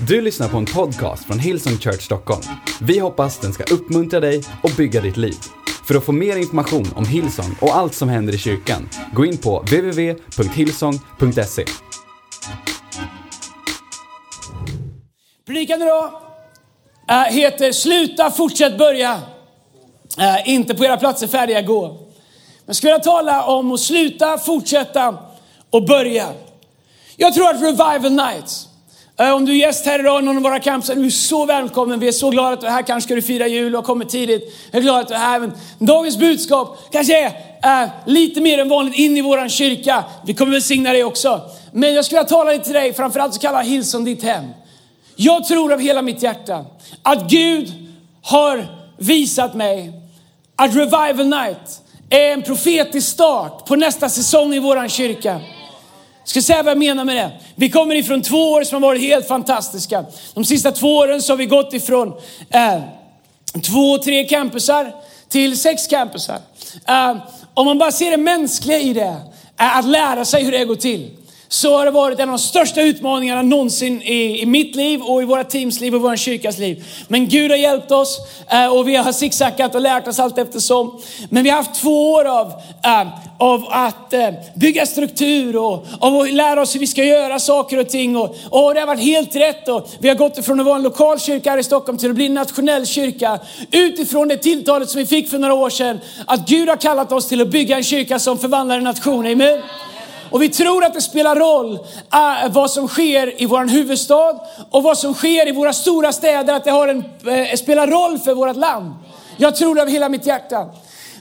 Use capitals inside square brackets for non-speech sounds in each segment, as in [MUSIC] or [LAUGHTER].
Du lyssnar på en podcast från Hillsong Church Stockholm. Vi hoppas den ska uppmuntra dig och bygga ditt liv. För att få mer information om Hillsong och allt som händer i kyrkan, gå in på www.hillsong.se. Predikan idag eh, heter Sluta, fortsätt, börja. Eh, inte på era platser färdiga, gå. Men skulle jag tala om att sluta, fortsätta och börja. Jag tror att Revival Nights, Eh, om du är gäst här idag i någon av våra campus, du är så välkommen. Vi är så glada att du är här. Kanske ska du fira jul och kommer tidigt. Jag är glad att du är här. Men dagens budskap kanske är äh, lite mer än vanligt in i våran kyrka. Vi kommer välsigna dig också. Men jag skulle vilja tala lite till dig, framförallt så kallar Hillsong ditt hem. Jag tror av hela mitt hjärta att Gud har visat mig att Revival Night är en profetisk start på nästa säsong i våran kyrka. Jag ska säga vad jag menar med det. Vi kommer ifrån två år som har varit helt fantastiska. De sista två åren så har vi gått ifrån eh, två, tre campusar till sex campusar. Eh, om man bara ser det mänskliga i det, eh, att lära sig hur det går till så har det varit en av de största utmaningarna någonsin i, i mitt liv och i våra teams liv och vår kyrkas liv. Men Gud har hjälpt oss eh, och vi har zigzackat och lärt oss allt eftersom. Men vi har haft två år av, eh, av att eh, bygga struktur och av att lära oss hur vi ska göra saker och ting. Och, och det har varit helt rätt. Och vi har gått ifrån att vara en lokal kyrka här i Stockholm till att bli en nationell kyrka. Utifrån det tilltalet som vi fick för några år sedan. Att Gud har kallat oss till att bygga en kyrka som förvandlar en nation. Amen. Och vi tror att det spelar roll eh, vad som sker i vår huvudstad och vad som sker i våra stora städer, att det har en, eh, spelar roll för vårt land. Jag tror det av hela mitt hjärta.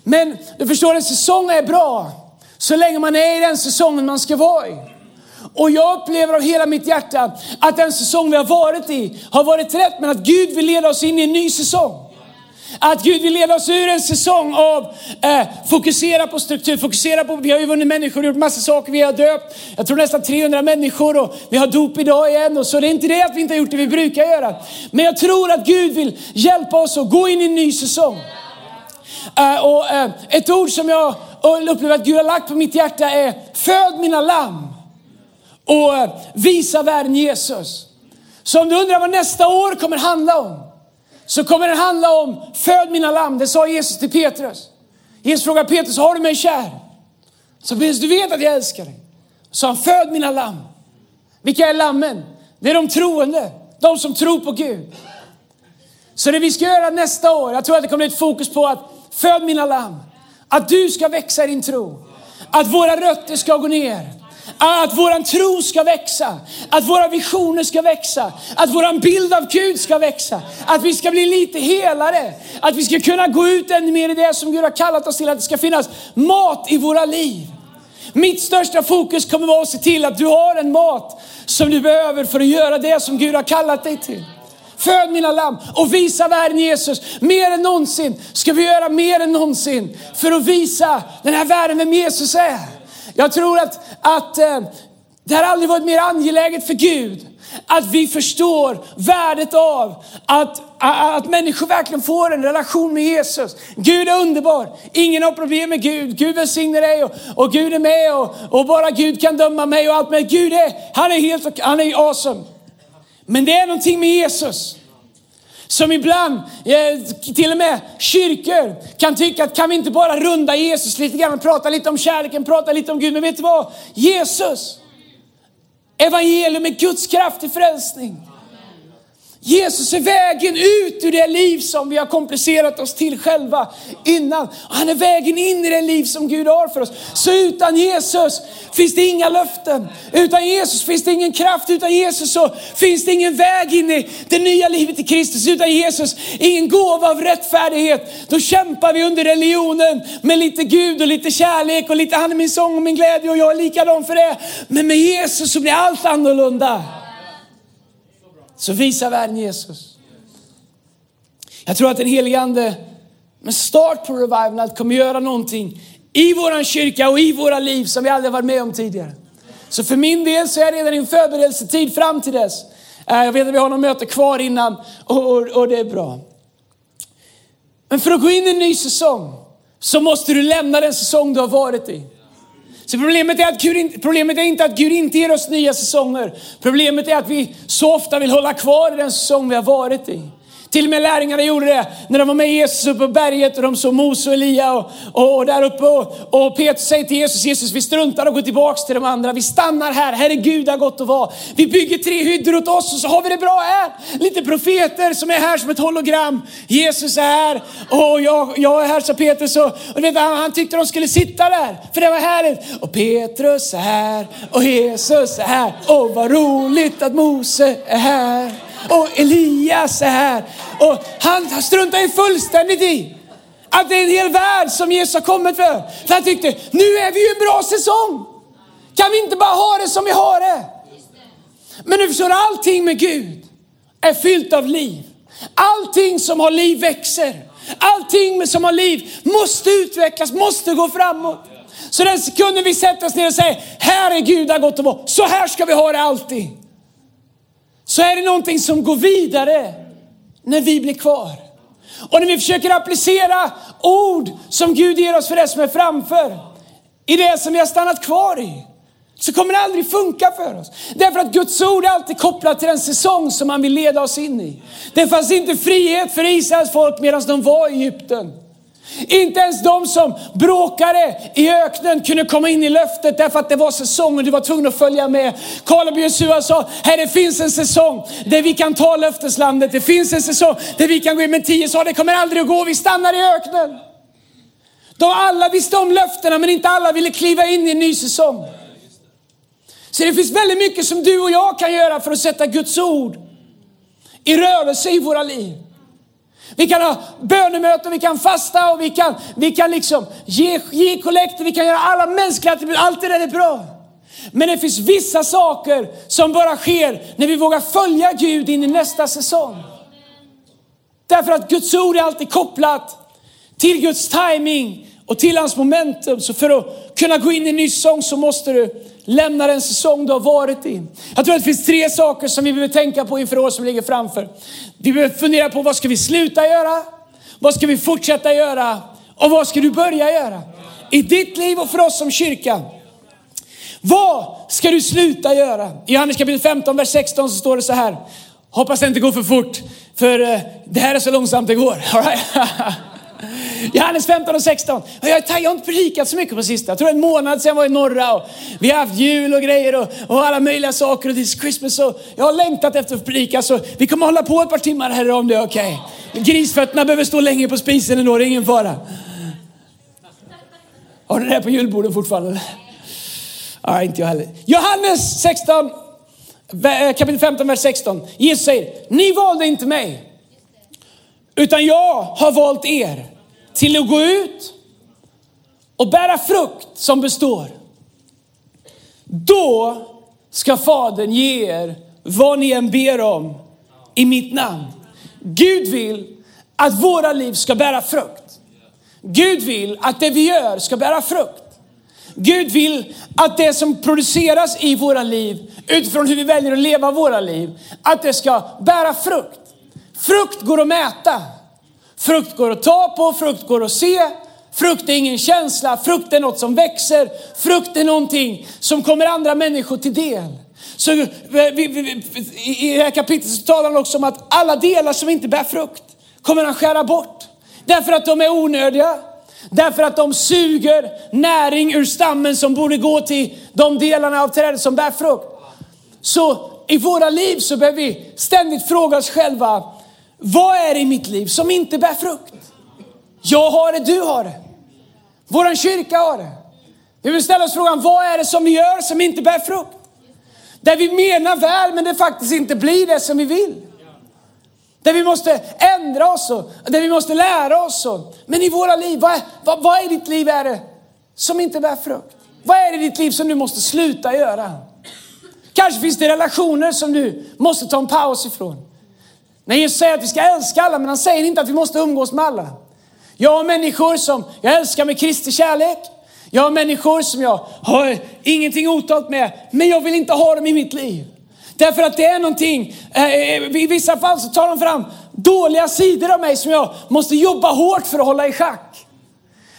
Men du förstår, en säsong är bra så länge man är i den säsongen man ska vara i. Och jag upplever av hela mitt hjärta att den säsong vi har varit i har varit rätt, men att Gud vill leda oss in i en ny säsong. Att Gud vill leda oss ur en säsong av eh, fokusera på struktur, fokusera på, vi har ju vunnit människor och gjort massa saker, vi har döpt, jag tror nästan 300 människor och vi har dop idag igen. Och så det är inte det att vi inte har gjort det vi brukar göra. Men jag tror att Gud vill hjälpa oss att gå in i en ny säsong. Eh, och eh, ett ord som jag eh, upplever att Gud har lagt på mitt hjärta är föd mina lamm och visa världen Jesus. Så om du undrar vad nästa år kommer handla om, så kommer det handla om föd mina lamm. Det sa Jesus till Petrus. Jesus frågade Petrus, har du mig kär? Så Petrus, du vet att jag älskar dig. Så han, föd mina lamm. Vilka är lammen? Det är de troende, de som tror på Gud. Så det vi ska göra nästa år, jag tror att det kommer bli ett fokus på att föd mina lamm. Att du ska växa i din tro. Att våra rötter ska gå ner. Att våran tro ska växa, att våra visioner ska växa, att våran bild av Gud ska växa, att vi ska bli lite helare, att vi ska kunna gå ut ännu mer i det som Gud har kallat oss till, att det ska finnas mat i våra liv. Mitt största fokus kommer vara att se till att du har en mat som du behöver för att göra det som Gud har kallat dig till. Föd mina lamm och visa världen Jesus. Mer än någonsin ska vi göra mer än någonsin för att visa den här världen vem Jesus är. Jag tror att, att eh, det har aldrig varit mer angeläget för Gud att vi förstår värdet av att, att människor verkligen får en relation med Jesus. Gud är underbar. Ingen har problem med Gud. Gud välsignar dig och, och Gud är med och, och, bara Gud kan döma mig och allt. Men Gud är, han är helt, han är awesome. Men det är någonting med Jesus. Som ibland, eh, till och med kyrkor kan tycka att kan vi inte bara runda Jesus lite grann, prata lite om kärleken, prata lite om Gud. Men vet du vad? Jesus, evangelium är Guds kraft till frälsning. Jesus är vägen ut ur det liv som vi har komplicerat oss till själva innan. Han är vägen in i det liv som Gud har för oss. Så utan Jesus finns det inga löften. Utan Jesus finns det ingen kraft. Utan Jesus så finns det ingen väg in i det nya livet i Kristus. Utan Jesus ingen gåva av rättfärdighet. Då kämpar vi under religionen med lite Gud och lite kärlek och lite han är min sång och min glädje och jag är likadan för det. Men med Jesus så blir allt annorlunda så visa världen Jesus. Jag tror att den helige Ande med start på Revival kommer göra någonting i våran kyrka och i våra liv som vi aldrig varit med om tidigare. Så för min del så är jag redan i en förberedelsetid fram till dess. Eh, jag vet att vi har något möte kvar innan och, och, och det är bra. Men för att gå in i en ny säsong så måste du lämna den säsong du har varit i. Så problemet är, att Gud, problemet är inte att Gud inte ger oss nya säsonger. Problemet är att vi så ofta vill hålla kvar i den säsong vi har varit i. Till och med lärjungarna gjorde det när de var med Jesus uppe på berget och de såg Mose och Elia och, och, och där uppe. Och, och Petrus säger till Jesus, Jesus vi struntar och går tillbaks till de andra. Vi stannar här, här är Gud har gott att vara. Vi bygger tre hyddor åt oss och så har vi det bra här. Lite profeter som är här som ett hologram. Jesus är här och jag, jag är här, sa Petrus. Och, och vet, han, han tyckte de skulle sitta där, för det var härligt. Och Petrus är här och Jesus är här. Och vad roligt att Mose är här och Elias är här. Och han struntar ju fullständigt i att det är en hel värld som Jesus har kommit för. För han tyckte, nu är vi ju en bra säsong. Kan vi inte bara ha det som vi har det? Men nu förstår allting med Gud är fyllt av liv. Allting som har liv växer. Allting som har liv måste utvecklas, måste gå framåt. Så den sekunden vi sätter oss ner och säger, här är Gud har gått och vara. Så här ska vi ha det alltid så är det någonting som går vidare när vi blir kvar. Och när vi försöker applicera ord som Gud ger oss för det som är framför, i det som vi har stannat kvar i, så kommer det aldrig funka för oss. Därför att Guds ord är alltid kopplat till den säsong som han vill leda oss in i. Det fanns inte frihet för Israels folk medan de var i Egypten. Inte ens de som bråkade i öknen kunde komma in i löftet därför att det var säsong och du var tvungen att följa med. Kaleb och Jesua sa, här det finns en säsong där vi kan ta löfteslandet. Det finns en säsong där vi kan gå in. Men tio sa, det kommer aldrig att gå, vi stannar i öknen. De alla visste om löftena men inte alla ville kliva in i en ny säsong. Så det finns väldigt mycket som du och jag kan göra för att sätta Guds ord i rörelse i våra liv. Vi kan ha bönemöten, vi kan fasta och vi kan, vi kan liksom ge, ge kollekter, vi kan göra alla mänskliga attribut. Allt det där är bra. Men det finns vissa saker som bara sker när vi vågar följa Gud in i nästa säsong. Därför att Guds ord är alltid kopplat till Guds timing och till hans momentum. Så för att kunna gå in i en ny säsong så måste du lämna den säsong du har varit i. Jag tror att det finns tre saker som vi behöver tänka på inför år som ligger framför. Vi behöver fundera på vad ska vi sluta göra? Vad ska vi fortsätta göra? Och vad ska du börja göra? I ditt liv och för oss som kyrka. Vad ska du sluta göra? I Johannes kapitel 15, vers 16 så står det så här. Hoppas det inte går för fort, för eh, det här är så långsamt det går. [LAUGHS] All right? [LAUGHS] Johannes 15 och 16. Jag, jag har inte predikat så mycket på sista. Jag tror en månad sedan jag var i norra och vi har haft jul och grejer och, och alla möjliga saker och this Christmas. Och jag har längtat efter att predika så vi kommer hålla på ett par timmar här om det är okej. Okay. Grisfötterna behöver stå länge på spisen ändå, det är ingen fara. Har du det här på julbordet fortfarande? Nej, inte jag heller. Johannes 16, eh, kapitel 15, vers 16. Jesus säger, ni valde inte mig, utan jag har valt er till att gå ut och bära frukt som består. Då ska Fadern ge er vad ni än ber om i mitt namn. Gud vill att våra liv ska bära frukt. Gud vill att det vi gör ska bära frukt. Gud vill att det som produceras i våra liv, utifrån hur vi väljer att leva våra liv, att det ska bära frukt. Frukt går att mäta. Frukt går att ta på, frukt går att se. Frukt är ingen känsla, frukt är något som växer. Frukt är någonting som kommer andra människor till del. Så eh, i det här kapitlet så talar han också om att alla delar som inte bär frukt kommer han skära bort. Därför att de är onödiga. Därför att de suger näring ur stammen som borde gå till de delarna av trädet som bär frukt. Så i våra liv så behöver vi ständigt fråga oss själva, vad är det i mitt liv som inte bär frukt? Jag har det, du har det. Våran kyrka har det. Vi vill ställa oss frågan, vad är det som vi gör som inte bär frukt? Där vi menar väl men det faktiskt inte blir det som vi vill. Där vi måste ändra oss och där vi måste lära oss. Och, men i våra liv, vad, vad, vad i ditt liv är det som inte bär frukt? Vad är det i ditt liv som du måste sluta göra? Kanske finns det relationer som du måste ta en paus ifrån. När Jesus säger att vi ska älska alla, men han säger inte att vi måste umgås med alla. Jag har människor som jag älskar med Kristi kärlek. Jag har människor som jag har ingenting otalt med, men jag vill inte ha dem i mitt liv. Därför att det är någonting, eh, i vissa fall så tar de fram dåliga sidor av mig som jag måste jobba hårt för att hålla i schack.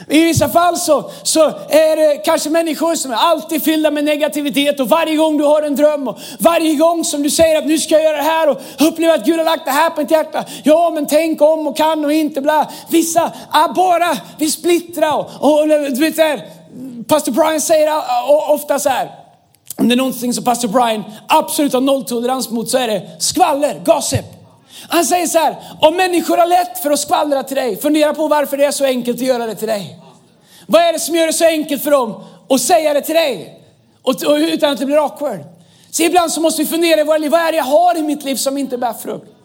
I vissa fall så, så är det kanske människor som är alltid fyllda med negativitet och varje gång du har en dröm och varje gång som du säger att nu ska jag göra det här och upplever att Gud har lagt det här på ett hjärta. Ja, men tänk om och kan och inte bla. Vissa är bara vill splittra och, och du vet där, Pastor Brian säger ah, ah, ofta så här. Om det är någonting som Pastor Brian absolut har nolltolerans mot så är det skvaller, gossip. Han säger så här, om människor har lätt för att skvallra till dig, fundera på varför det är så enkelt att göra det till dig. Vad är det som gör det så enkelt för dem att säga det till dig? Och, och utan att det blir awkward. Så ibland så måste vi fundera i våra liv, vad är det jag har i mitt liv som inte bär frukt?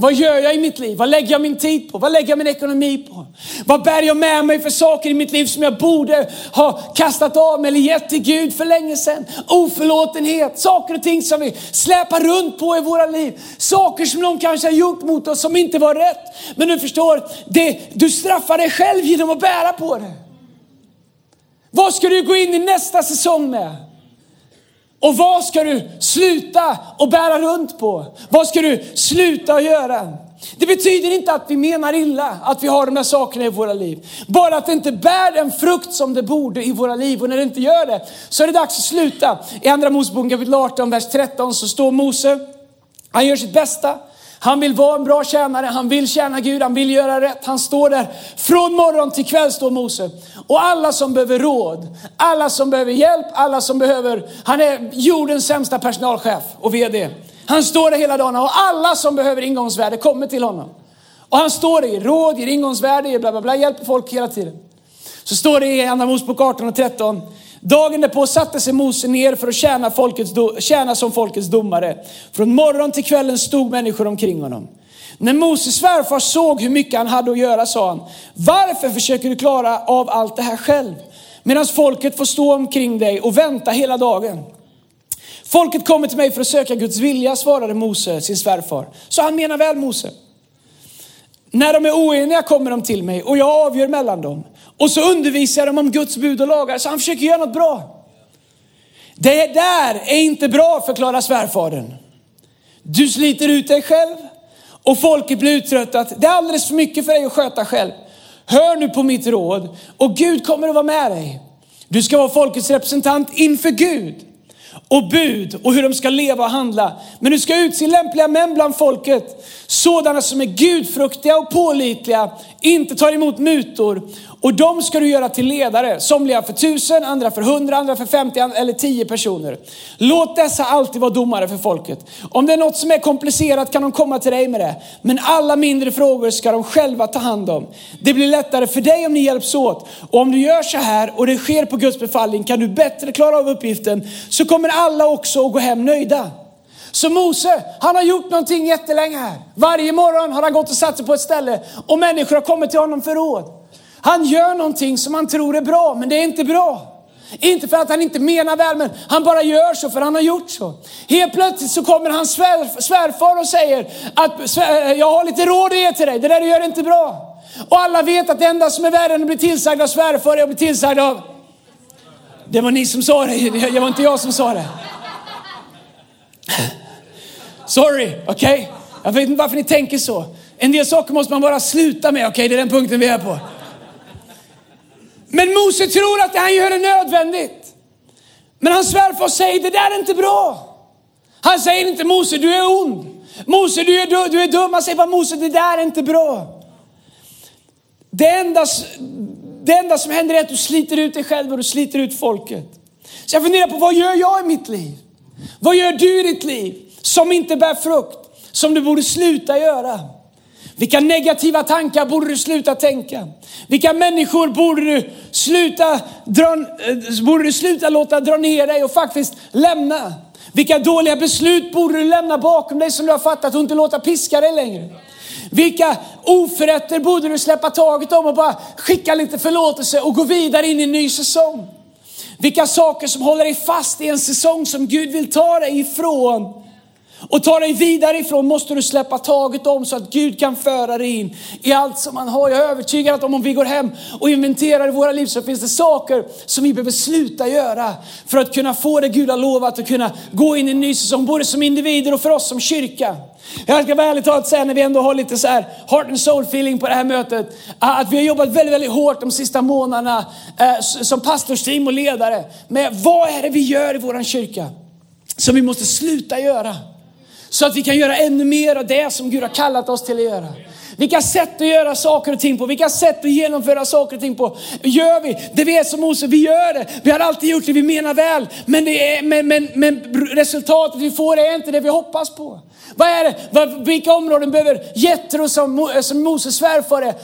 Vad gör jag i mitt liv? Vad lägger jag min tid på? Vad lägger jag min ekonomi på? Vad bär jag med mig för saker i mitt liv som jag borde ha kastat av mig eller gett till Gud för länge sedan? Oförlåtenhet, saker och ting som vi släpar runt på i våra liv. Saker som någon kanske har gjort mot oss som inte var rätt. Men du förstår, det, du straffar dig själv genom att bära på det. Vad ska du gå in i nästa säsong med? Och vad ska du sluta och bära runt på? Vad ska du sluta att göra? Det betyder inte att vi menar illa att vi har de här sakerna i våra liv. Bara att det inte bär den frukt som det borde i våra liv. Och när det inte gör det så är det dags att sluta. I andra Moseboken kapitel 18, vers 13 så står Mose, han gör sitt bästa. Han vill vara en bra tjänare, han vill tjäna Gud, han vill göra rätt. Han står där från morgon till kväll står Mose. Och alla som behöver råd, alla som behöver hjälp, alla som behöver, han är jordens sämsta personalchef och VD. Han står där hela dagen och alla som behöver ingångsvärde kommer till honom. Och han står där, ger råd, ger ingångsvärde, ger bla bla bla, hjälper folk hela tiden. Så står det i Andra Mosebok 18 och 13. Dagen därpå satte sig Mose ner för att tjäna, folkets, tjäna som folkets domare. Från morgon till kvällen stod människor omkring honom. När Moses svärfar såg hur mycket han hade att göra sa han, varför försöker du klara av allt det här själv? Medan folket får stå omkring dig och vänta hela dagen. Folket kommer till mig för att söka Guds vilja, svarade Mose sin svärfar. Så han menar väl Mose. När de är oeniga kommer de till mig och jag avgör mellan dem. Och så undervisar jag dem om Guds bud och lagar, så han försöker göra något bra. Det där är inte bra, förklarar svärfadern. Du sliter ut dig själv och folket blir uttröttat. Det är alldeles för mycket för dig att sköta själv. Hör nu på mitt råd och Gud kommer att vara med dig. Du ska vara folkets representant inför Gud och bud och hur de ska leva och handla. Men du ska utse lämpliga män bland folket, sådana som är gudfruktiga och pålitliga, inte tar emot mutor och de ska du göra till ledare. Somliga för tusen, andra för hundra, andra för femtio eller tio personer. Låt dessa alltid vara domare för folket. Om det är något som är komplicerat kan de komma till dig med det. Men alla mindre frågor ska de själva ta hand om. Det blir lättare för dig om ni hjälps åt. Och om du gör så här och det sker på Guds befallning kan du bättre klara av uppgiften. Så kommer alla också att gå hem nöjda. Så Mose, han har gjort någonting jättelänge här. Varje morgon har han gått och satt sig på ett ställe och människor har kommit till honom för råd. Han gör någonting som han tror är bra, men det är inte bra. Inte för att han inte menar väl, men han bara gör så för han har gjort så. Helt plötsligt så kommer hans svär, svärfar och säger att jag har lite råd att ge till dig, det där du gör är inte bra. Och alla vet att det enda som är värre än att bli tillsagd av svärfar är att bli tillsagd av... Det var ni som sa det, det var inte jag som sa det. Sorry, okej? Okay? Jag vet inte varför ni tänker så. En del saker måste man bara sluta med, okej? Okay? Det är den punkten vi är på. Men Mose tror att det han gör är nödvändigt. Men hans svärfar säger, det där är inte bra. Han säger inte Mose, du är ond. Mose, du är, du, du är dum. Han säger bara Mose, det där är inte bra. Det enda, det enda som händer är att du sliter ut dig själv och du sliter ut folket. Så jag funderar på, vad gör jag i mitt liv? Vad gör du i ditt liv som inte bär frukt? Som du borde sluta göra? Vilka negativa tankar borde du sluta tänka? Vilka människor borde du sluta, dra, eh, borde du sluta låta dra ner dig och faktiskt lämna? Vilka dåliga beslut borde du lämna bakom dig som du har fattat och inte låta piska dig längre? Vilka oförrätter borde du släppa taget om och bara skicka lite förlåtelse och gå vidare in i en ny säsong? Vilka saker som håller dig fast i en säsong som Gud vill ta dig ifrån och ta dig vidare ifrån måste du släppa taget om så att Gud kan föra dig in i allt som han har. Jag är övertygad om om vi går hem och inventerar i våra liv så finns det saker som vi behöver sluta göra för att kunna få det Gud har lovat och kunna gå in i en ny säsong, både som individer och för oss som kyrka. Jag ska ärligt talat säga när vi ändå har lite så här heart and soul feeling på det här mötet, eh, att vi har jobbat väldigt, väldigt hårt de sista månaderna eh, som pastorsteam och ledare med vad är det vi gör i våran kyrka som vi måste sluta göra. Så att vi kan göra ännu mer av det som Gud har kallat oss till att göra. Vilka sätt att göra saker och ting på, vilka sätt att genomföra saker och ting på. Gör vi det vi är som Mose, vi gör det. Vi har alltid gjort det, vi menar väl. Men, det är, men, men, men resultatet vi får är inte det vi hoppas på. Vad är det? Vad, vilka områden behöver Jetro som, eh, som Moses svärfar,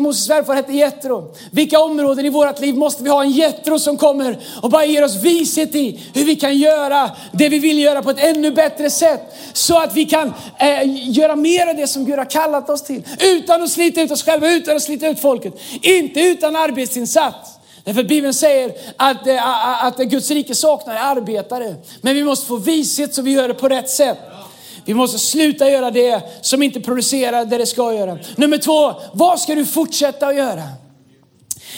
Moses svärfar hette Jetro? Vilka områden i vårt liv måste vi ha en Jetro som kommer och bara ger oss vishet i hur vi kan göra det vi vill göra på ett ännu bättre sätt. Så att vi kan eh, göra mer av det som Gud har kallat oss till. Utan att slita ut oss själva, utan att slita ut folket. Inte utan arbetsinsats. Därför Bibeln säger att, eh, att, att Guds rike saknar arbetare. Men vi måste få vishet så vi gör det på rätt sätt. Vi måste sluta göra det som inte producerar det det ska göra. Nummer två, vad ska du fortsätta att göra?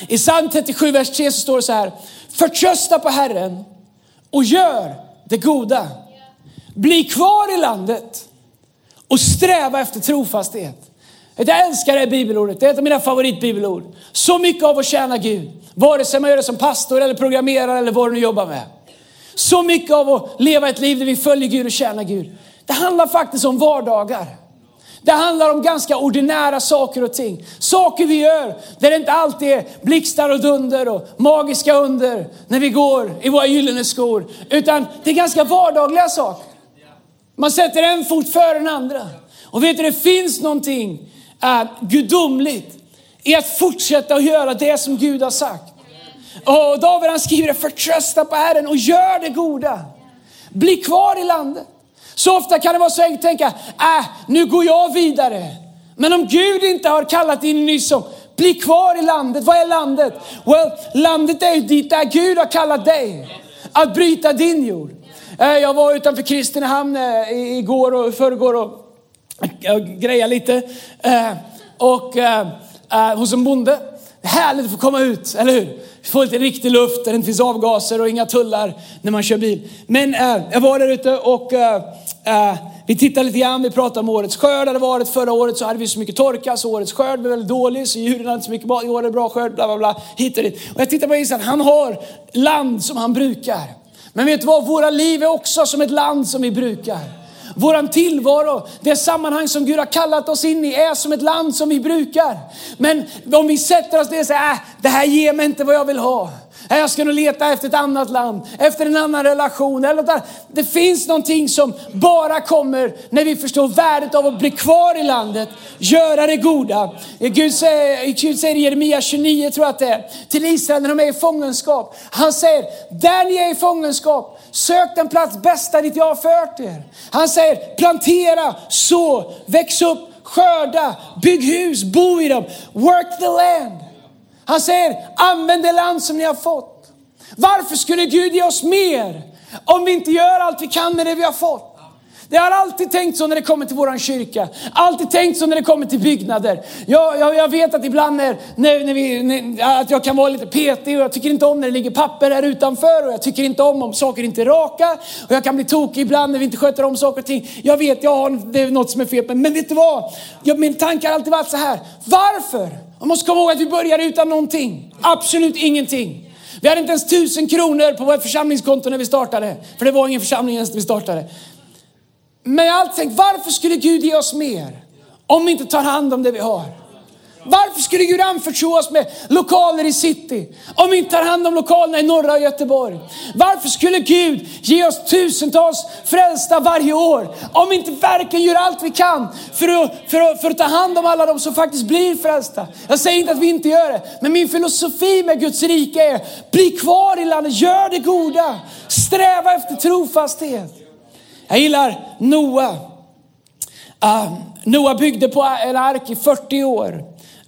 I psalm 37, vers 3 så står det så här. Förtrösta på Herren och gör det goda. Bli kvar i landet och sträva efter trofasthet. Jag älskar det här bibelordet, det är ett av mina favoritbibelord. Så mycket av att tjäna Gud, vare sig man gör det som pastor eller programmerare eller vad du nu jobbar med. Så mycket av att leva ett liv där vi följer Gud och tjänar Gud. Det handlar faktiskt om vardagar. Det handlar om ganska ordinära saker och ting. Saker vi gör där det inte alltid är blixtar och dunder och magiska under när vi går i våra gyllene skor. Utan det är ganska vardagliga saker. Man sätter en fot före den andra. Och vet du, det finns någonting äh, gudomligt i att fortsätta att göra det som Gud har sagt. Och David han skriver, förtrösta på Herren och gör det goda. Bli kvar i landet. Så ofta kan det vara så enkelt att tänka, äh, nu går jag vidare. Men om Gud inte har kallat in ny som bli kvar i landet. Vad är landet? Well, landet är ju dit där Gud har kallat dig. Att bryta din jord. Eh, jag var utanför Kristinehamn eh, igår och förrgår och grejade lite. Eh, och hos en bonde. Härligt att få komma ut, eller hur? Få lite riktig luft där det inte finns avgaser och inga tullar när man kör bil. Men jag var där ute och Eh, vi tittar lite grann, vi pratar om årets skörd. Det varit förra året så hade vi så mycket torka så årets skörd blev väldigt dålig. Så djuren hade inte så mycket mat. I år är det bra skörd, bla bla bla. Hit och dit. Och jag tittar på Israel, han har land som han brukar. Men vet du vad, våra liv är också som ett land som vi brukar. Våran tillvaro, det sammanhang som Gud har kallat oss in i är som ett land som vi brukar. Men om vi sätter oss ner och säger, äh, det här ger mig inte vad jag vill ha. Jag ska nog leta efter ett annat land, efter en annan relation. Eller något det finns någonting som bara kommer när vi förstår värdet av att bli kvar i landet, göra det goda. Gud säger, Gud säger i Jeremia 29, tror jag att det är, till Israel när de är i fångenskap. Han säger, där ni är i fångenskap, sök den plats bästa dit jag har fört er. Han säger, plantera, så, väx upp, skörda, bygg hus, bo i dem, work the land. Han säger, använd det land som ni har fått. Varför skulle Gud ge oss mer om vi inte gör allt vi kan med det vi har fått? Det har alltid tänkt så när det kommer till våran kyrka. Alltid tänkt så när det kommer till byggnader. Jag, jag, jag vet att ibland när, när, när vi, när, att jag kan vara lite petig och jag tycker inte om när det ligger papper här utanför och jag tycker inte om om saker inte är raka. Och jag kan bli tokig ibland när vi inte sköter om saker och ting. Jag vet, jag har, det är något som är fel men, men vet du vad? Jag, min tanke har alltid varit så här. Varför? Man måste komma ihåg att vi började utan någonting. Absolut ingenting. Vi hade inte ens tusen kronor på vårt församlingskonto när vi startade. För det var ingen församling ens när vi startade. Men jag har alltid tänkt, varför skulle Gud ge oss mer? Om vi inte tar hand om det vi har. Varför skulle Gud anförtro oss med lokaler i city om vi inte tar hand om lokalerna i norra Göteborg? Varför skulle Gud ge oss tusentals frälsta varje år om vi inte verkligen gör allt vi kan för att, för, att, för att ta hand om alla de som faktiskt blir frälsta? Jag säger inte att vi inte gör det, men min filosofi med Guds rike är bli kvar i landet, gör det goda, sträva efter trofasthet. Jag gillar Noa. Uh, Noa byggde på en ark i 40 år.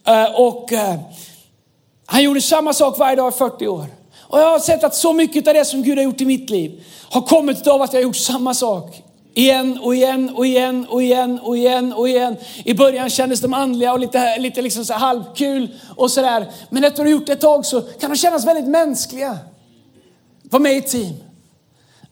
Uh, och uh, han gjorde samma sak varje dag i 40 år. Och jag har sett att så mycket av det som Gud har gjort i mitt liv har kommit av att jag har gjort samma sak Igen och igen och igen och igen och igen och igen. I början kändes de andliga och lite, lite liksom så halvkul och sådär. Men efter att du gjort det ett tag så kan de kännas väldigt mänskliga. Var med i team.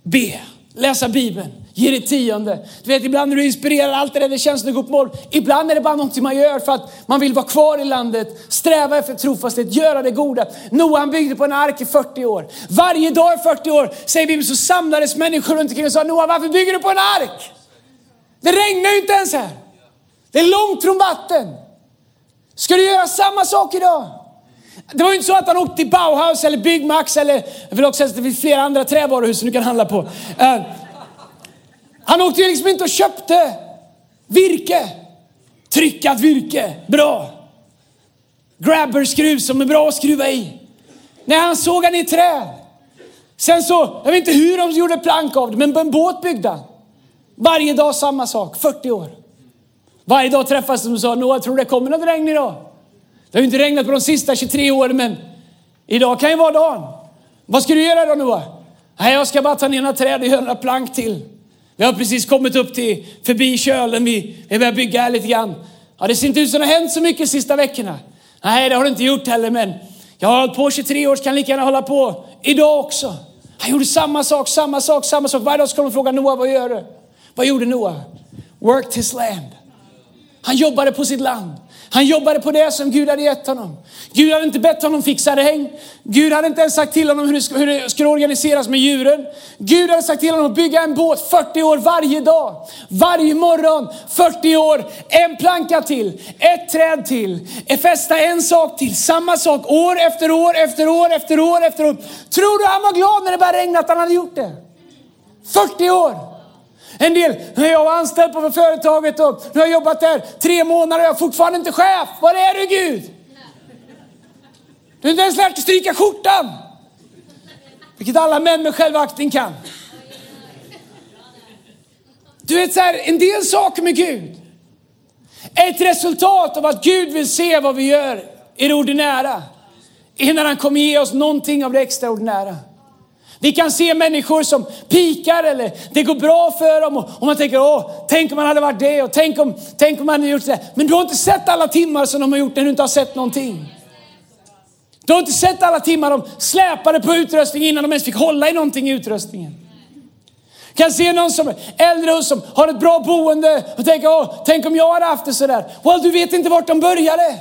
Be, läsa Bibeln, ge det tionde. Du vet ibland när du inspirerar allt det där, det känns som det går på mål. Ibland är det bara någonting man gör för att man vill vara kvar i landet, sträva efter trofasthet, göra det goda. Noah han byggde på en ark i 40 år. Varje dag i 40 år, säger Bibeln, så samlades människor runt omkring och sa Noah varför bygger du på en ark? Det regnar ju inte ens här. Det är långt från vatten. Ska du göra samma sak idag? Det var ju inte så att han åkte till Bauhaus eller Byggmax eller, jag vill också säga att det finns flera andra trävaruhus som du kan handla på. Eh, han åkte ju liksom inte och köpte virke. Tryckat virke, bra. Grabberskruv som är bra att skruva i. Nej, han sågade ner träd. Sen så, jag vet inte hur de gjorde plank av det, men en båt byggde han. Varje dag samma sak, 40 år. Varje dag träffas de och sa, Noah, tror det kommer något regn idag? Det har ju inte regnat på de sista 23 åren, men idag kan ju vara dagen. Vad ska du göra då Noah? Nej, jag ska bara ta ner några träd och göra några plank till. Vi har precis kommit upp till, förbi kölen, vi, vi börjar bygga här lite grann. Ja, det ser inte ut som det har hänt så mycket de sista veckorna. Nej, det har det inte gjort heller, men jag har hållit på 23 år, så kan lika gärna hålla på idag också. Han gjorde samma sak, samma sak, samma sak. Varje dag ska de fråga Noah, vad gör du? Vad gjorde Noah? Worked his land. Han jobbade på sitt land. Han jobbade på det som Gud hade gett honom. Gud hade inte bett honom fixa regn. Gud hade inte ens sagt till honom hur det, hur det skulle organiseras med djuren. Gud hade sagt till honom att bygga en båt 40 år varje dag. Varje morgon 40 år, en planka till, ett träd till, fästa en sak till, samma sak år efter år efter år efter år efter år. Tror du han var glad när det började regna att han hade gjort det? 40 år. En del, när jag var anställd på företaget och nu har jag jobbat där tre månader och jag är fortfarande inte chef. Var är du Gud? Du har inte ens lärt dig stryka skjortan. Vilket alla män med självaktning kan. Du vet så här, en del saker med Gud är ett resultat av att Gud vill se vad vi gör i det ordinära. Innan han kommer ge oss någonting av det extraordinära. Vi kan se människor som pikar eller det går bra för dem och, man tänker, åh, tänk om man hade varit det och tänk om, tänk om man hade gjort det. Men du har inte sett alla timmar som de har gjort när du inte har sett någonting. Du har inte sett alla timmar de släpade på utrustning innan de ens fick hålla i någonting i utrustningen. Kan se någon som är äldre och som har ett bra boende och tänka, åh, tänk om jag hade haft det sådär. Well, du vet inte vart de började.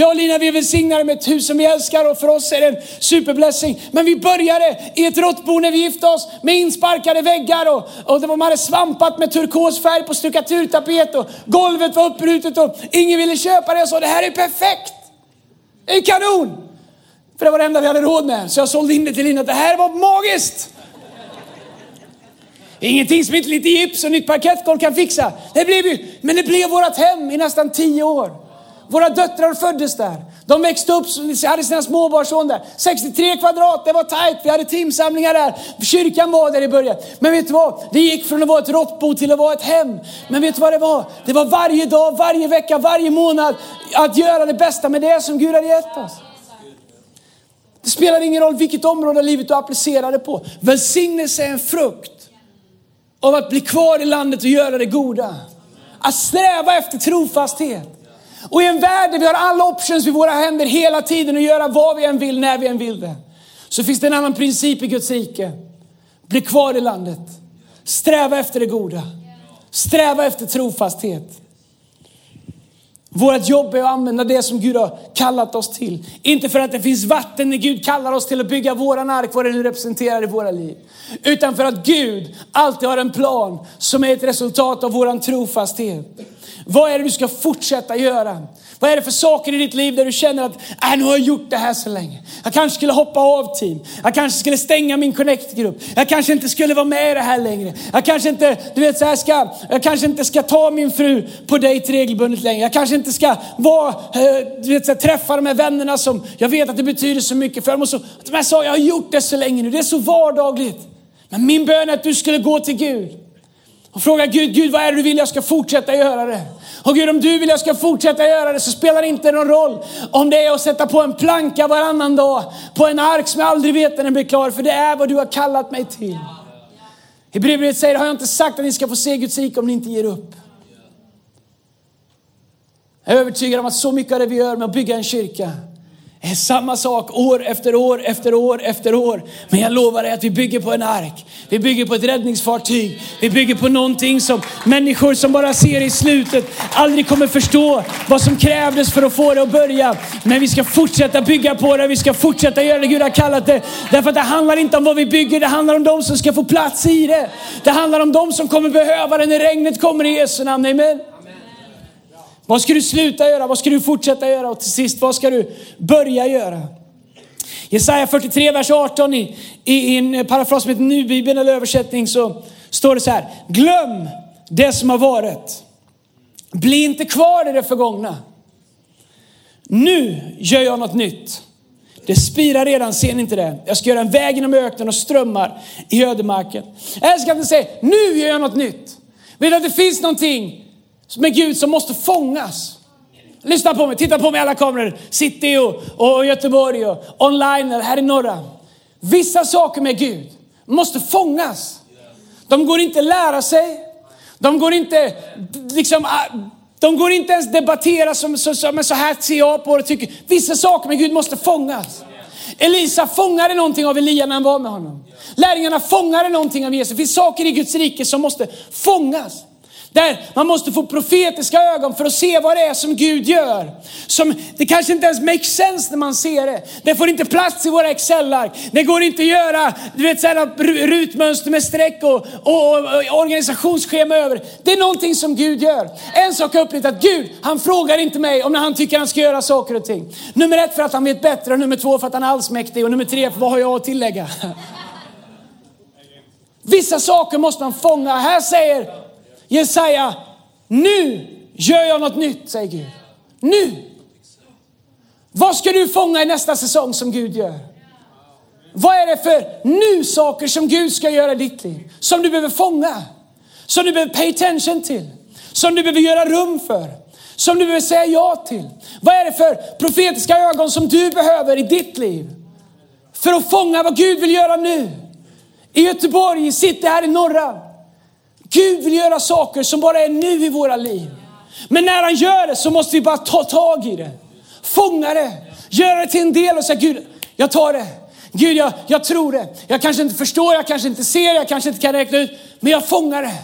Jag och Lina vi är välsignade med ett hus som vi älskar och för oss är det en superblessing. Men vi började i ett råttbo när vi gifte oss med insparkade väggar och, och det var, man hade svampat med turkosfärg på stuckaturtapet och golvet var uppbrutet och ingen ville köpa det. Jag sa det här är perfekt. Det är kanon. För det var det enda vi hade råd med. Så jag sålde in det till Lina. Det här var magiskt. Ingenting som inte lite gips och nytt parkettgolv kan fixa. Det blev ju, men det blev vårt hem i nästan tio år. Våra döttrar föddes där. De växte upp, hade sina småbarnsson där. 63 kvadrat, det var tajt. Vi hade timsamlingar där. Kyrkan var där i början. Men vet du vad? Det gick från att vara ett råttbo till att vara ett hem. Men vet du vad det var? Det var varje dag, varje vecka, varje månad att göra det bästa med det som Gud hade gett oss. Det spelar ingen roll vilket område av livet du applicerar det på. Välsignelse är en frukt av att bli kvar i landet och göra det goda. Att sträva efter trofasthet. Och i en värld där vi har alla options vid våra händer hela tiden och göra vad vi än vill, när vi än vill det. Så finns det en annan princip i Guds rike. Bli kvar i landet. Sträva efter det goda. Sträva efter trofasthet. Vårt jobb är att använda det som Gud har kallat oss till. Inte för att det finns vatten när Gud kallar oss till att bygga våran ark, vad det nu representerar i våra liv. Utan för att Gud alltid har en plan som är ett resultat av våran trofasthet. Vad är det du ska fortsätta göra? Vad är det för saker i ditt liv där du känner att äh, nu har jag gjort det här så länge. Jag kanske skulle hoppa av team. Jag kanske skulle stänga min connect-grupp. Jag kanske inte skulle vara med i det här längre. Jag kanske inte, du vet, så här ska, jag kanske inte ska ta min fru på dejt regelbundet längre. Jag kanske inte ska vara, eh, du vet, så här, träffa de här vännerna som jag vet att det betyder så mycket för. Och så, de här sa, jag har gjort det så länge nu. Det är så vardagligt. Men min bön är att du skulle gå till Gud och fråga Gud, Gud vad är det du vill jag ska fortsätta göra det? Och Gud om du vill jag ska fortsätta göra det så spelar det inte någon roll om det är att sätta på en planka varannan dag på en ark som jag aldrig vet när den blir klar. För det är vad du har kallat mig till. Hebreerbrevet säger, har jag inte sagt att ni ska få se Guds rike om ni inte ger upp? Jag är övertygad om att så mycket av det vi gör med att bygga en kyrka är samma sak år efter år efter år efter år. Men jag lovar dig att vi bygger på en ark. Vi bygger på ett räddningsfartyg. Vi bygger på någonting som människor som bara ser i slutet aldrig kommer förstå vad som krävdes för att få det att börja. Men vi ska fortsätta bygga på det. Vi ska fortsätta göra det Gud har kallat det. Därför att det handlar inte om vad vi bygger. Det handlar om de som ska få plats i det. Det handlar om de som kommer behöva det när regnet kommer i Jesu namn. Amen. Vad ska du sluta göra? Vad ska du fortsätta göra? Och till sist, vad ska du börja göra? Jesaja 43, vers 18 i, i, en parafras som heter Nybibeln eller översättning så står det så här. Glöm det som har varit. Bli inte kvar i det förgångna. Nu gör jag något nytt. Det spirar redan, ser ni inte det? Jag ska göra en väg genom öknen och strömmar i ödemarken. Jag älskar att ni säger, nu gör jag något nytt. Vet du att det finns någonting med Gud som måste fångas. Lyssna på mig, titta på mig alla kameror. City och, och Göteborg och online här i norra. Vissa saker med Gud måste fångas. De går inte att lära sig. De går inte liksom ah, de går inte ens debattera som, som, som så här ser jag på det. Tycker. Vissa saker med Gud måste fångas. Elisa fångade någonting av Elia när han var med honom. Lärjungarna fångade någonting av Jesus. Det finns saker i Guds rike som måste fångas. Där man måste få profetiska ögon för att se vad det är som Gud gör. Som, det kanske inte ens makes sense när man ser det. Det får inte plats i våra excelar. Det går inte att göra du vet, sådana rutmönster med streck och, och, och, organisationsschema över. Det är någonting som Gud gör. En sak har jag upplevt att Gud, han frågar inte mig om när han tycker han ska göra saker och ting. Nummer ett för att han vet bättre, och nummer två för att han är allsmäktig och nummer tre för vad har jag att tillägga. [LAUGHS] Vissa saker måste man fånga. Här säger Jesaja, nu gör jag något nytt, säger Gud. Nu! Vad ska du fånga i nästa säsong som Gud gör? Vad är det för nu-saker som Gud ska göra i ditt liv? Som du behöver fånga? Som du behöver pay attention till? Som du behöver göra rum för? Som du behöver säga ja till? Vad är det för profetiska ögon som du behöver i ditt liv? För att fånga vad Gud vill göra nu. I Göteborg, i city här i norra. Gud vill göra saker som bara är nu i våra liv. Men när han gör det så måste vi bara ta tag i det. Fånga det. Göra det till en del och säga Gud, jag tar det. Gud, jag, jag tror det. Jag kanske inte förstår, jag kanske inte ser, jag kanske inte kan räkna ut. Men jag fångar det.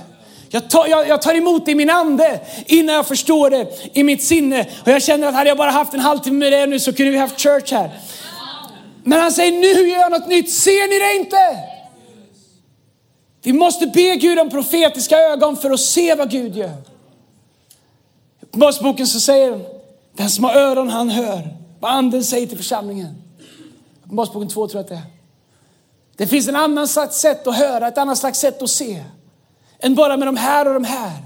Jag tar, jag, jag tar, emot det i min ande innan jag förstår det i mitt sinne. Och jag känner att hade jag bara haft en halvtimme med det nu så kunde vi haft church här. Men han säger, nu gör jag något nytt. Ser ni det inte? Vi måste be Gud om profetiska ögon för att se vad Gud gör. I Uppenbarelseboken så säger den, den som har öron han hör vad anden säger till församlingen. Uppenbarelseboken 2 tror jag att det är. Det finns en annan slags sätt att höra, ett annat slags sätt att se. Än bara med de här och de här.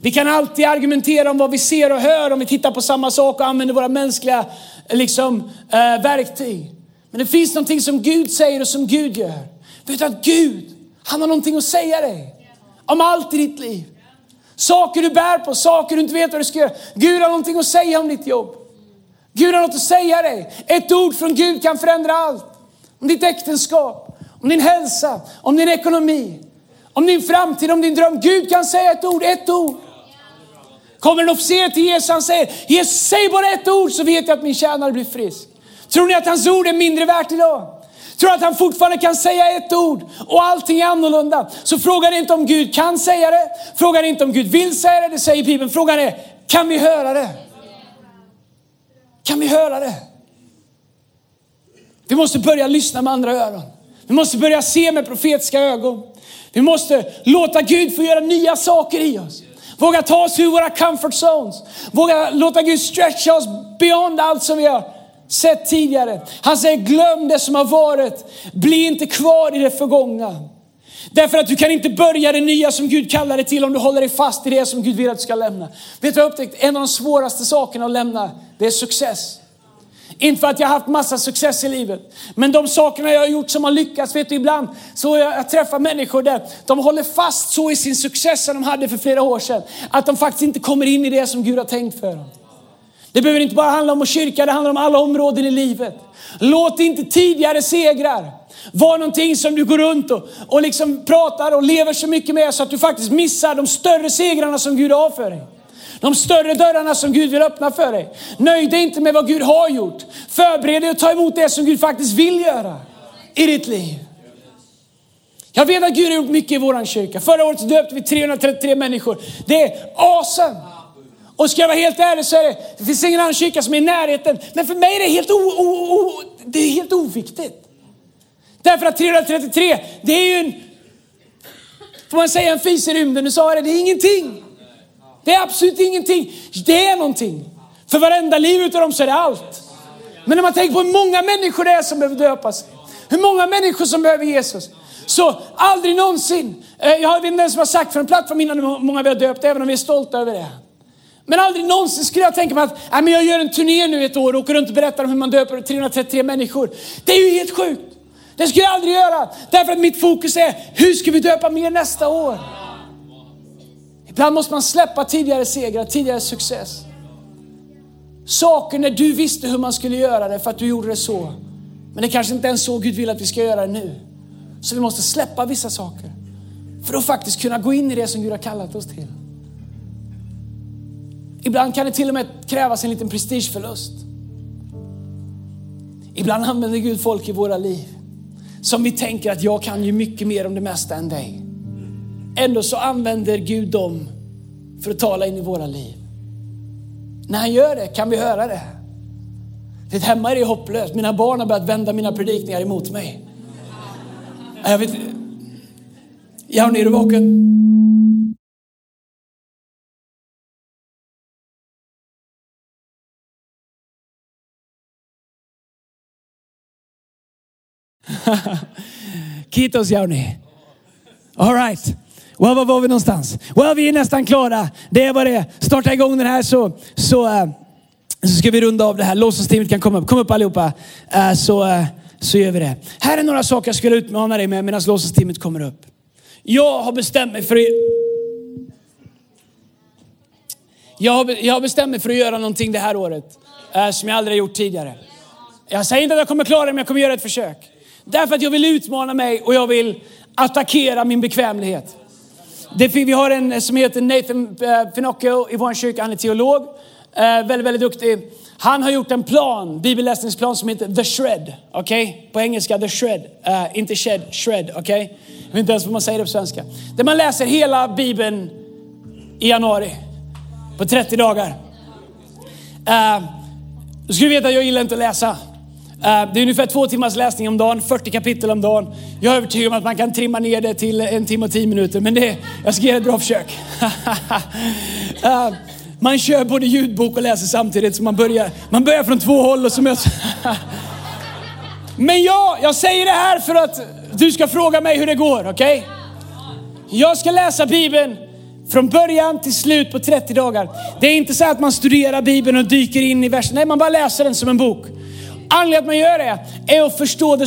Vi kan alltid argumentera om vad vi ser och hör om vi tittar på samma sak och använder våra mänskliga liksom, eh, verktyg. Men det finns någonting som Gud säger och som Gud gör. Vet du att Gud han har någonting att säga dig. Om allt i ditt liv. Saker du bär på, saker du inte vet vad du ska göra. Gud har någonting att säga om ditt jobb. Gud har något att säga dig. Ett ord från Gud kan förändra allt. Om ditt äktenskap, om din hälsa, om din ekonomi, om din framtid, om din dröm. Gud kan säga ett ord, ett ord. Kommer en officer till Jesus och säger, Jesus säg bara ett ord så vet jag att min tjänare blir frisk. Tror ni att hans ord är mindre värt idag? Tror att han fortfarande kan säga ett ord och allting är annorlunda. Så frågan är inte om Gud kan säga det, frågan är inte om Gud vill säga det, det säger Bibeln. Frågan är, kan vi höra det? Kan vi höra det? Vi måste börja lyssna med andra öron. Vi måste börja se med profetiska ögon. Vi måste låta Gud få göra nya saker i oss. Våga ta oss ur våra comfort zones. Våga låta Gud stretcha oss beyond allt som vi gör sett tidigare. Han säger glöm det som har varit. Bli inte kvar i det förgångna. Därför att du kan inte börja det nya som Gud kallar dig till om du håller dig fast i det som Gud vill att du ska lämna. Vet du jag har upptäckt? En av de svåraste sakerna att lämna, det är success. Inte för att jag har haft massa success i livet. Men de sakerna jag har gjort som har lyckats, vet du ibland så jag, jag träffar människor där de håller fast så i sin success som de hade för flera år sedan. Att de faktiskt inte kommer in i det som Gud har tänkt för dem. Det behöver inte bara handla om kyrka, det handlar om alla områden i livet. Låt inte tidigare segrar vara någonting som du går runt och, och liksom pratar och lever så mycket med så att du faktiskt missar de större segrarna som Gud har för dig. De större dörrarna som Gud vill öppna för dig. Nöj dig inte med vad Gud har gjort. Förbered dig att ta emot det som Gud faktiskt vill göra i ditt liv. Jag vet att Gud har gjort mycket i vår kyrka. Förra året döpte vi 333 människor. Det är awesome. Och ska jag vara helt ärlig så är det, det finns ingen annan kyrka som är i närheten. Men för mig är det helt, o, o, o, det är helt oviktigt. Därför att 333, det är ju en, får man säga en fis i rymden, Nu sa jag det, det är ingenting. Det är absolut ingenting. Det är någonting. För varenda liv utav dem så är det allt. Men när man tänker på hur många människor det är som behöver döpas, hur många människor som behöver Jesus. Så aldrig någonsin, eh, jag vet inte vem som har sagt för en plattform innan hur många vi har döpt, även om vi är stolta över det. Men aldrig någonsin skulle jag tänka mig att äh, men jag gör en turné nu ett år och åker runt och berättar om hur man döper 333 människor. Det är ju helt sjukt. Det skulle jag aldrig göra. Därför att mitt fokus är, hur ska vi döpa mer nästa år? Ibland måste man släppa tidigare segrar, tidigare success. Saker när du visste hur man skulle göra det för att du gjorde det så. Men det kanske inte är så Gud vill att vi ska göra det nu. Så vi måste släppa vissa saker. För att faktiskt kunna gå in i det som Gud har kallat oss till. Ibland kan det till och med krävas en liten prestigeförlust. Ibland använder Gud folk i våra liv som vi tänker att jag kan ju mycket mer om det mesta än dig. Ändå så använder Gud dem för att tala in i våra liv. När han gör det kan vi höra det. Det hemma är det hopplöst. Mina barn har börjat vända mina predikningar emot mig. Jag vet Ja, är du vaken? [LAUGHS] Kitos Jauni. All right. Well, var var vi någonstans? Well, vi är nästan klara. Det är vad det är. Starta igång den här så, så, uh, så ska vi runda av det här. Låtsasteamet kan komma upp. Kom upp allihopa. Uh, så, uh, så gör vi det. Här är några saker jag skulle utmana dig med medan låtsasteamet kommer upp. Jag har bestämt mig för att... Jag har, jag har bestämt mig för att göra någonting det här året som jag aldrig har gjort tidigare. Jag säger inte att jag kommer klara det, men jag kommer göra ett försök. Därför att jag vill utmana mig och jag vill attackera min bekvämlighet. Det, vi har en eh, som heter Nathan eh, Finocchio i vår kyrka, han är teolog. Eh, väldigt, väldigt duktig. Han har gjort en plan, bibelläsningsplan som heter The Shred. Okej? Okay? På engelska The Shred. Uh, inte Shed, Shred. Okej? Okay? Jag vet inte ens vad man säger det på svenska. Där man läser hela bibeln i januari. På 30 dagar. Uh, du skulle veta att jag gillar inte att läsa. Eh, det är ungefär två timmars läsning om dagen, 40 kapitel om dagen. Jag är övertygad om att man kan trimma ner det till en timme och tio minuter, men det, jag ska ge ett bra försök. [LAUGHS] Eh, man kör både ljudbok och läser samtidigt, så man börjar, man börjar från två håll och så möts... [LAUGHS] Men ja, jag säger det här för att du ska fråga mig hur det går, okej? Okay? Jag ska läsa Bibeln från början till slut på 30 dagar. Det är inte så att man studerar Bibeln och dyker in i versen. Nej, man bara läser den som en bok. Anledningen att man gör det är att förstå the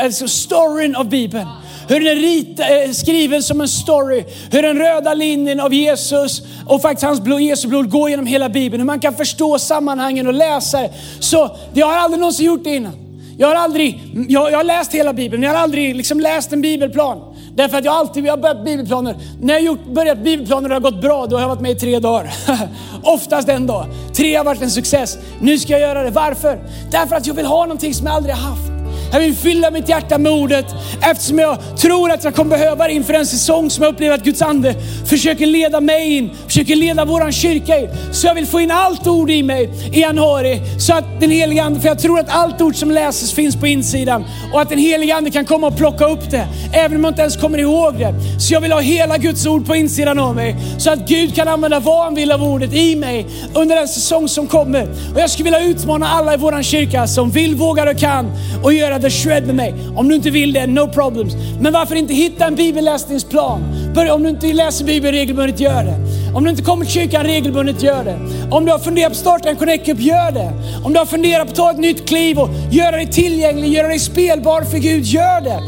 alltså storyn av Bibeln. Hur den är eh, skriven som en story. Hur den röda linjen av Jesus och faktiskt hans blod, Jesu blod går genom hela Bibeln. Hur man kan förstå sammanhangen och läsa det. Så jag har aldrig någonsin gjort det innan. Jag har aldrig, jag, jag har läst hela Bibeln, men jag har aldrig liksom läst en bibelplan. Därför att jag alltid, har börjat bibelplaner. När jag gjort, börjat bibelplaner och det har gått bra, då har jag varit med i tre dagar. [LAUGHS] Oftast en dag. Tre har varit en success. Nu ska jag göra det. Varför? Därför att jag vill ha någonting som jag aldrig har haft. Jag vill fylla mitt hjärta med ordet eftersom jag tror att jag kommer behöva det inför en säsong som jag upplever att Guds ande försöker leda mig in, försöker leda våran kyrka in. Så jag vill få in allt ord i mig i januari så att den heliga ande, för jag tror att allt ord som läses finns på insidan och att den heliga ande kan komma och plocka upp det, även om jag inte ens kommer ihåg det. Så jag vill ha hela Guds ord på insidan av mig så att Gud kan använda vad han vill av ordet i mig under den säsong som kommer. Och jag skulle vilja utmana alla i våran kyrka som vill, vågar och kan och göra the shred med mig. Om du inte vill det, no problems. Men varför inte hitta en bibelläsningsplan? Börja, om du inte läser Bibeln regelbundet, gör det. Om du inte kommer till kyrkan regelbundet, gör det. Om du har funderat på att starta en connect gör det. Om du har funderat på att ta ett nytt kliv och göra dig tillgänglig, göra dig spelbar för Gud, gör det.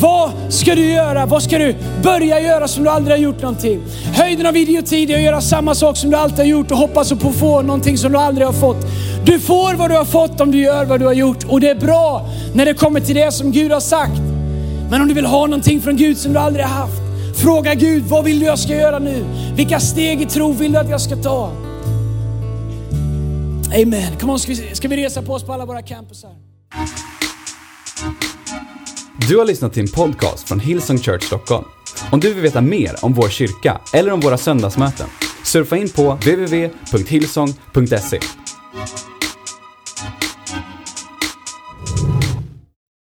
Vad ska du göra? Vad ska du börja göra som du aldrig har gjort någonting? Höjden av idioti är att göra samma sak som du alltid har gjort och hoppas på att få någonting som du aldrig har fått. Du får vad du har fått om du gör vad du har gjort. Och det är bra när det kommer till det som Gud har sagt. Men om du vill ha någonting från Gud som du aldrig har haft, fråga Gud, vad vill du jag ska göra nu? Vilka steg i tro vill du att jag ska ta? Amen. Kom on, ska vi, ska vi resa på oss på alla våra campusar? Du har lyssnat till en podcast från Hillsong Church Stockholm. Om du vill veta mer om vår kyrka eller om våra söndagsmöten, surfa in på www.hillsong.se.